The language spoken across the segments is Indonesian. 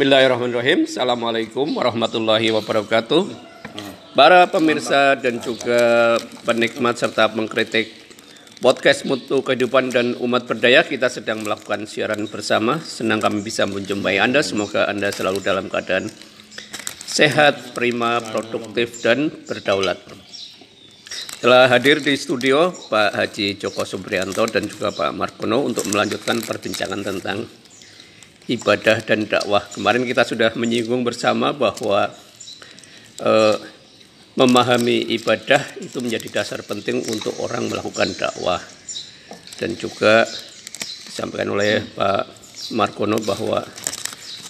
Bismillahirrahmanirrahim. Assalamualaikum warahmatullahi wabarakatuh. Para pemirsa dan juga penikmat serta pengkritik podcast Mutu Kehidupan dan Umat Berdaya, kita sedang melakukan siaran bersama. Senang kami bisa menjumpai Anda. Semoga Anda selalu dalam keadaan sehat, prima, produktif, dan berdaulat. Telah hadir di studio Pak Haji Joko Suprianto dan juga Pak Markono untuk melanjutkan perbincangan tentang ibadah dan dakwah. Kemarin kita sudah menyinggung bersama bahwa eh, memahami ibadah itu menjadi dasar penting untuk orang melakukan dakwah. Dan juga disampaikan oleh Pak Markono bahwa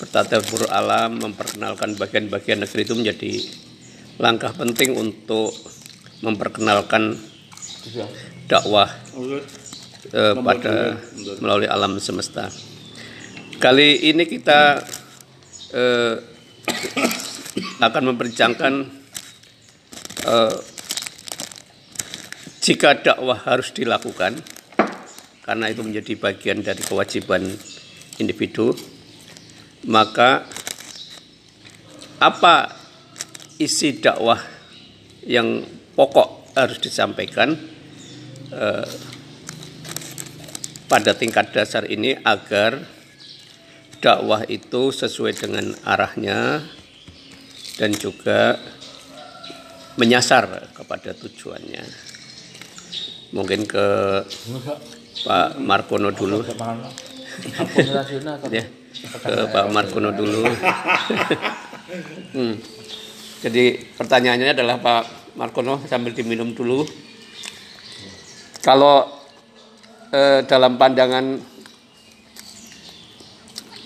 bertatapur alam memperkenalkan bagian-bagian negeri itu menjadi langkah penting untuk memperkenalkan dakwah eh, pada melalui alam semesta. Kali ini kita eh, akan memperbincangkan eh, jika dakwah harus dilakukan, karena itu menjadi bagian dari kewajiban individu, maka apa isi dakwah yang pokok harus disampaikan eh, pada tingkat dasar ini agar dakwah itu sesuai dengan arahnya dan juga menyasar kepada tujuannya. Mungkin ke Pak Markono dulu. ya, ke Pak Markono dulu. hmm. Jadi pertanyaannya adalah Pak Markono sambil diminum dulu. Kalau eh, dalam pandangan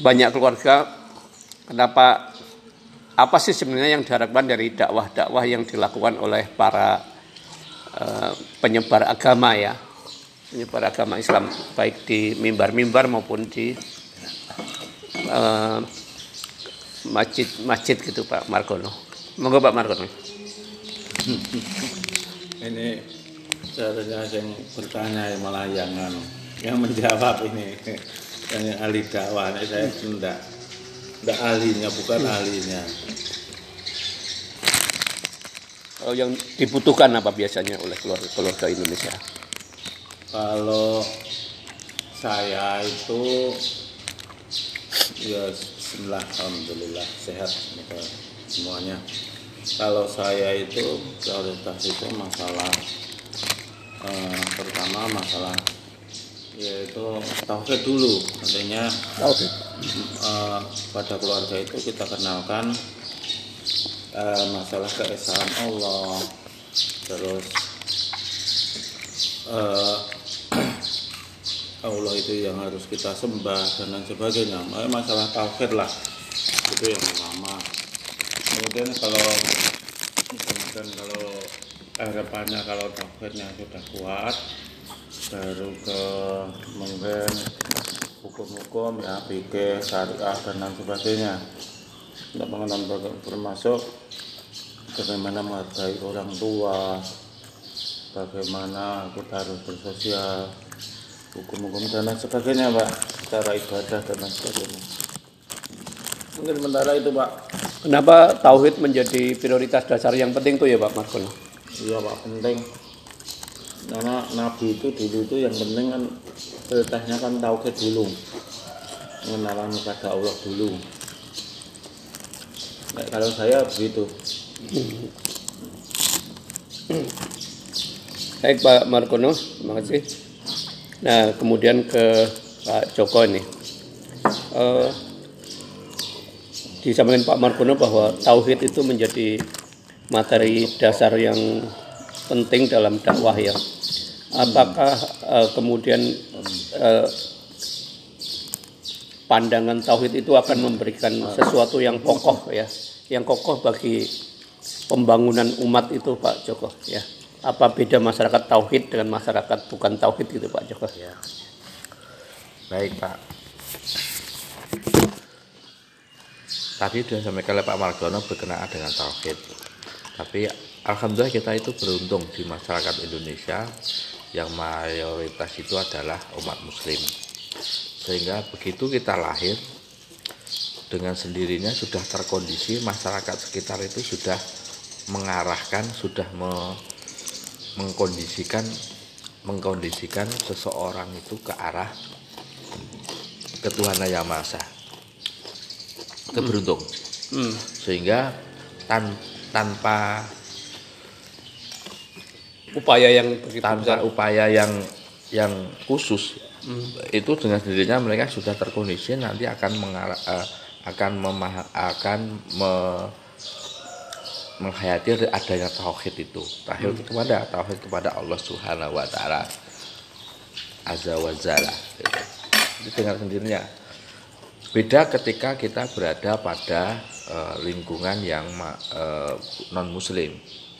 banyak keluarga kenapa apa sih sebenarnya yang diharapkan dari dakwah-dakwah yang dilakukan oleh para uh, penyebar agama ya penyebar agama Islam baik di mimbar-mimbar maupun di uh, masjid-masjid gitu Pak Margono. Monggo Pak Margono. ini seharusnya yang bertanya malah yang yang menjawab ini yang ahli dakwah nah, saya tidak tidak ahlinya bukan ahlinya. Kalau yang dibutuhkan apa biasanya oleh keluarga keluarga Indonesia? Kalau saya itu ya Bismillah Alhamdulillah sehat semuanya. Kalau saya itu prioritas itu masalah eh, pertama masalah yaitu tauhid dulu. Artinya tauhid. uh, pada keluarga itu kita kenalkan uh, masalah keesaan Allah. Terus uh, Allah itu yang harus kita sembah dan lain sebagainya. Masalah tauhid lah. Itu yang pertama. Kemudian kalau kemudian kalau harapannya kalau tauhidnya sudah kuat baru ke mungkin hukum-hukum ya pikir syariah dan lain sebagainya. Untuk mengenal termasuk bagaimana menghargai orang tua bagaimana kita harus bersosial hukum-hukum dan lain sebagainya pak cara ibadah dan lain sebagainya. Mungkin sementara itu pak. Kenapa tauhid menjadi prioritas dasar? Yang penting tuh ya pak Markono iya pak penting karena nabi itu dulu itu yang penting kan perintahnya kan tauhid dulu. Mengenalan kepada Allah dulu. Nah, kalau saya begitu. Baik Pak Markono terima kasih. Nah kemudian ke Pak Joko ini. Uh, disampaikan Pak Markono bahwa tauhid itu menjadi materi dasar yang penting dalam dakwah ya. Apakah uh, kemudian uh, pandangan tauhid itu akan memberikan sesuatu yang kokoh ya, yang kokoh bagi pembangunan umat itu Pak Joko ya. Apa beda masyarakat tauhid dengan masyarakat bukan tauhid gitu Pak Joko? Ya. Baik Pak. Tadi sudah sampaikan oleh Pak Margono berkenaan dengan tauhid. Tapi Alhamdulillah kita itu beruntung di masyarakat Indonesia yang mayoritas itu adalah umat muslim sehingga begitu kita lahir dengan sendirinya sudah terkondisi masyarakat sekitar itu sudah mengarahkan sudah me- mengkondisikan mengkondisikan seseorang itu ke arah ketuhanan yang maha Esa. Itu beruntung Hmm. sehingga tan- tanpa Upaya yang begitu tanpa besar. upaya yang yang khusus. Itu dengan sendirinya mereka sudah terkondisi nanti akan mengarah eh, akan memah akan me- menghayati adanya tauhid itu. Tauhid kepada tauhid kepada Allah Subhanahu wa taala. Azza wa jalla. Gitu. itu dengan sendirinya. Beda ketika kita berada pada eh, lingkungan yang non muslim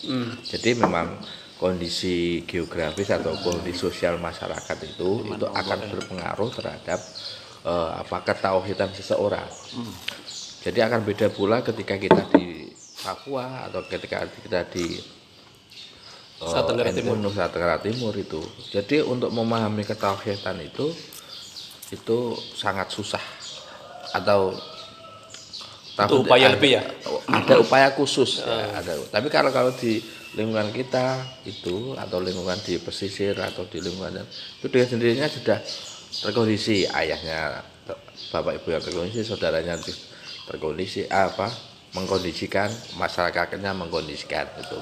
Hmm. jadi memang kondisi geografis atau kondisi sosial masyarakat itu itu akan berpengaruh terhadap eh, apa ketauhidan seseorang. Jadi akan beda pula ketika kita di Papua atau ketika kita di eh, Nusa Tenggara Timur. Nusa Tenggara Timur itu. Jadi untuk memahami ketauhidan itu itu sangat susah atau Itu upaya ada- lebih ya? ada upaya khusus ya, ada tapi kalau kalau di lingkungan kita itu atau lingkungan di pesisir atau di lingkungan itu dengan sendirinya sudah terkondisi. Ayahnya bapak ibu yang terkondisi saudaranya ter- terkondisi apa mengkondisikan masyarakatnya mengkondisikan itu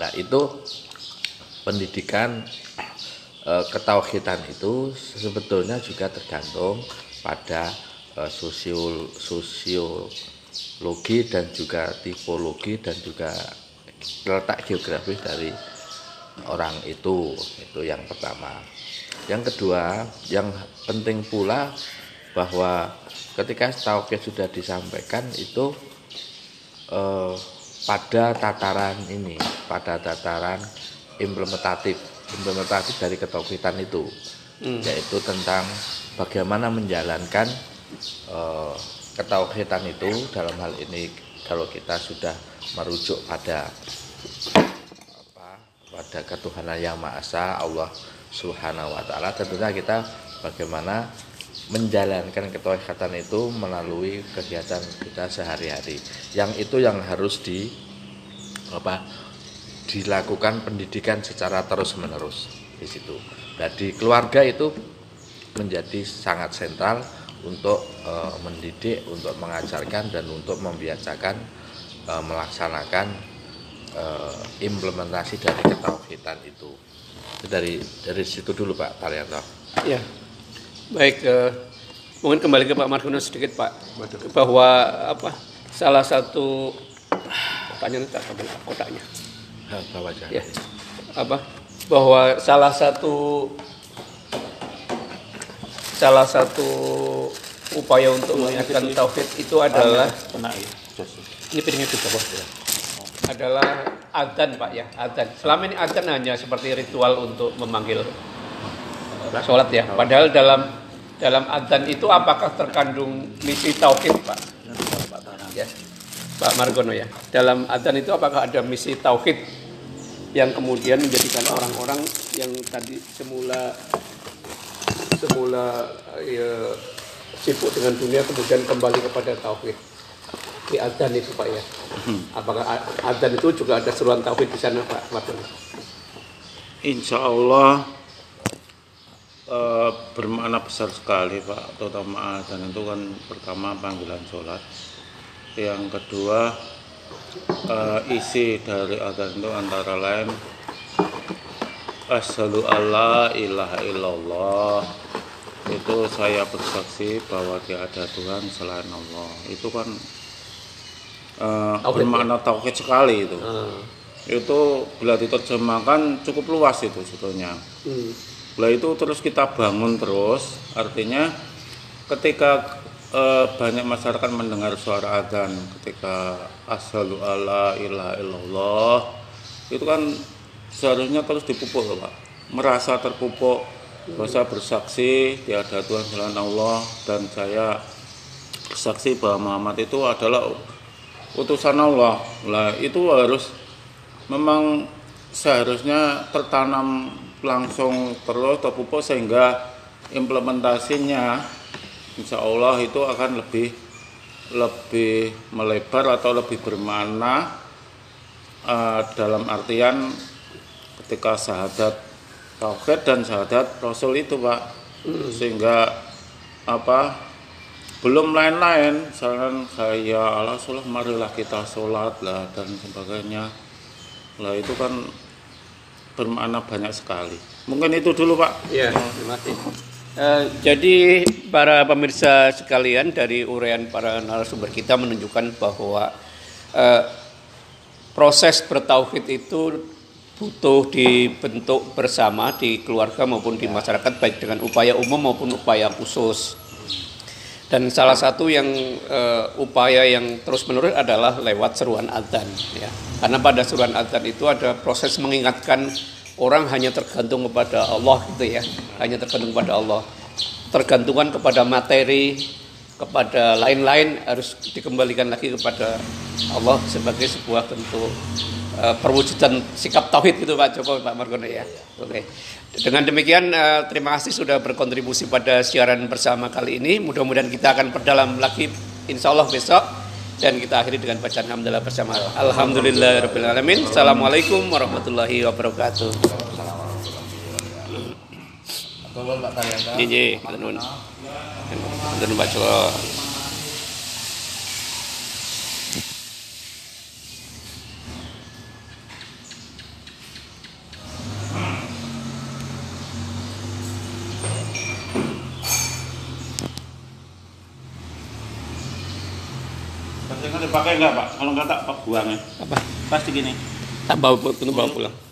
nah itu pendidikan eh, ketauhidan itu sebetulnya juga tergantung pada eh, sosiol sosiologi dan juga tipologi dan juga letak geografis dari orang itu itu yang pertama. Yang kedua yang penting pula bahwa ketika tauhid sudah disampaikan itu eh, pada tataran ini pada tataran implementatif implementatif dari ketauhidan itu yaitu tentang bagaimana menjalankan eh, ketauhidan itu. Dalam hal ini kalau kita sudah merujuk pada apa pada ketuhanan yang maha esa Allah Subhanahu wa taala tentunya kita bagaimana menjalankan ketauhidan itu melalui kegiatan kita sehari-hari yang itu yang harus di apa dilakukan pendidikan secara terus-menerus di situ. Nah, di keluarga itu menjadi sangat sentral untuk eh, mendidik, untuk mengajarkan dan untuk membiasakan eh, melaksanakan eh, implementasi dari ketauhidan itu. Itu dari dari situ dulu Pak Taryanto. Ya, baik. eh, mungkin kembali ke Pak Margono sedikit Pak, bahwa apa salah satu pertanyaan tak ambil kotaknya. Nah, Bapak aja. Ya, apa bahwa salah satu salah satu upaya untuk mengingatkan tauhid itu adalah ya ini piringnya di bawah ya. adalah adzan Pak ya, adzan. Selama ini adzan hanya seperti ritual untuk memanggil eh, sholat ya. Padahal dalam dalam adzan itu apakah terkandung misi tauhid Pak? Ya. Pak Margono ya. Dalam adzan itu apakah ada misi tauhid yang kemudian menjadikan orang-orang yang tadi semula semula ya, sibuk dengan dunia kemudian kembali kepada tauhid. Di adzan itu Pak ya. Apakah a- adzan itu juga ada seruan tauhid di sana Pak Margono? Insya Allah eh, bermakna besar sekali Pak, terutama dan itu kan pertama panggilan sholat, yang kedua eh, isi dari adzan itu antara lain Asyhadu alla ilaha illallah itu saya bersaksi bahwa tiada Tuhan selain Allah itu kan eh, Tauhid, bermakna tauhid sekali itu Ah, itu bila diterjemahkan cukup luas itu sebetulnya. hmm. Bila itu terus kita bangun terus, artinya ketika eh, banyak masyarakat mendengar suara adzan, ketika asyhadu alla ilaha illallah, itu kan seharusnya terus dipupuk loh, Pak. Merasa terpupuk, bahasa bersaksi tiada Tuhan selain Allah dan saya bersaksi bahwa Muhammad itu adalah utusan Allah. Lah itu harus memang seharusnya tertanam langsung terus terpupuk sehingga implementasinya insya Allah itu akan lebih lebih melebar atau lebih bermakna eh, dalam artian ketika syahadat tauhid dan syahadat rasul itu pak. Sehingga apa belum lain-lain. Misalkan saya Allah sholat marilah kita sholat lah dan sebagainya. Lah itu kan bermakna banyak sekali. Mungkin itu dulu pak. Ya, terima kasih. Eh, jadi para pemirsa sekalian dari uraian para narasumber kita menunjukkan bahwa eh, proses bertauhid itu butuh dibentuk bersama di keluarga maupun di masyarakat baik dengan upaya umum maupun upaya khusus. Dan salah satu yang eh, upaya yang terus menerus adalah lewat seruan adzan ya. Karena pada seruan adzan itu ada proses mengingatkan orang hanya tergantung kepada Allah gitu ya. Hanya tergantung kepada Allah. Tergantungan kepada materi, kepada lain-lain harus dikembalikan lagi kepada Allah sebagai sebuah bentuk eh, perwujudan sikap tauhid gitu Pak Joko Pak Margono ya. Oke. Dengan demikian eh, terima kasih sudah berkontribusi pada siaran bersama kali ini. Mudah-mudahan kita akan perdalam lagi insya Allah besok dan kita akhiri dengan bacaan alhamdulillah bersama. Alhamdulillahirabbil alamin. Assalamualaikum warahmatullahi wabarakatuh. Karyanta. Nggih, nggih, nuwun. Nuwun Pak Joko. Dipakai enggak pak kalau enggak tak pak buang ya Apa? pasti gini Tak bawa, bawa pulang.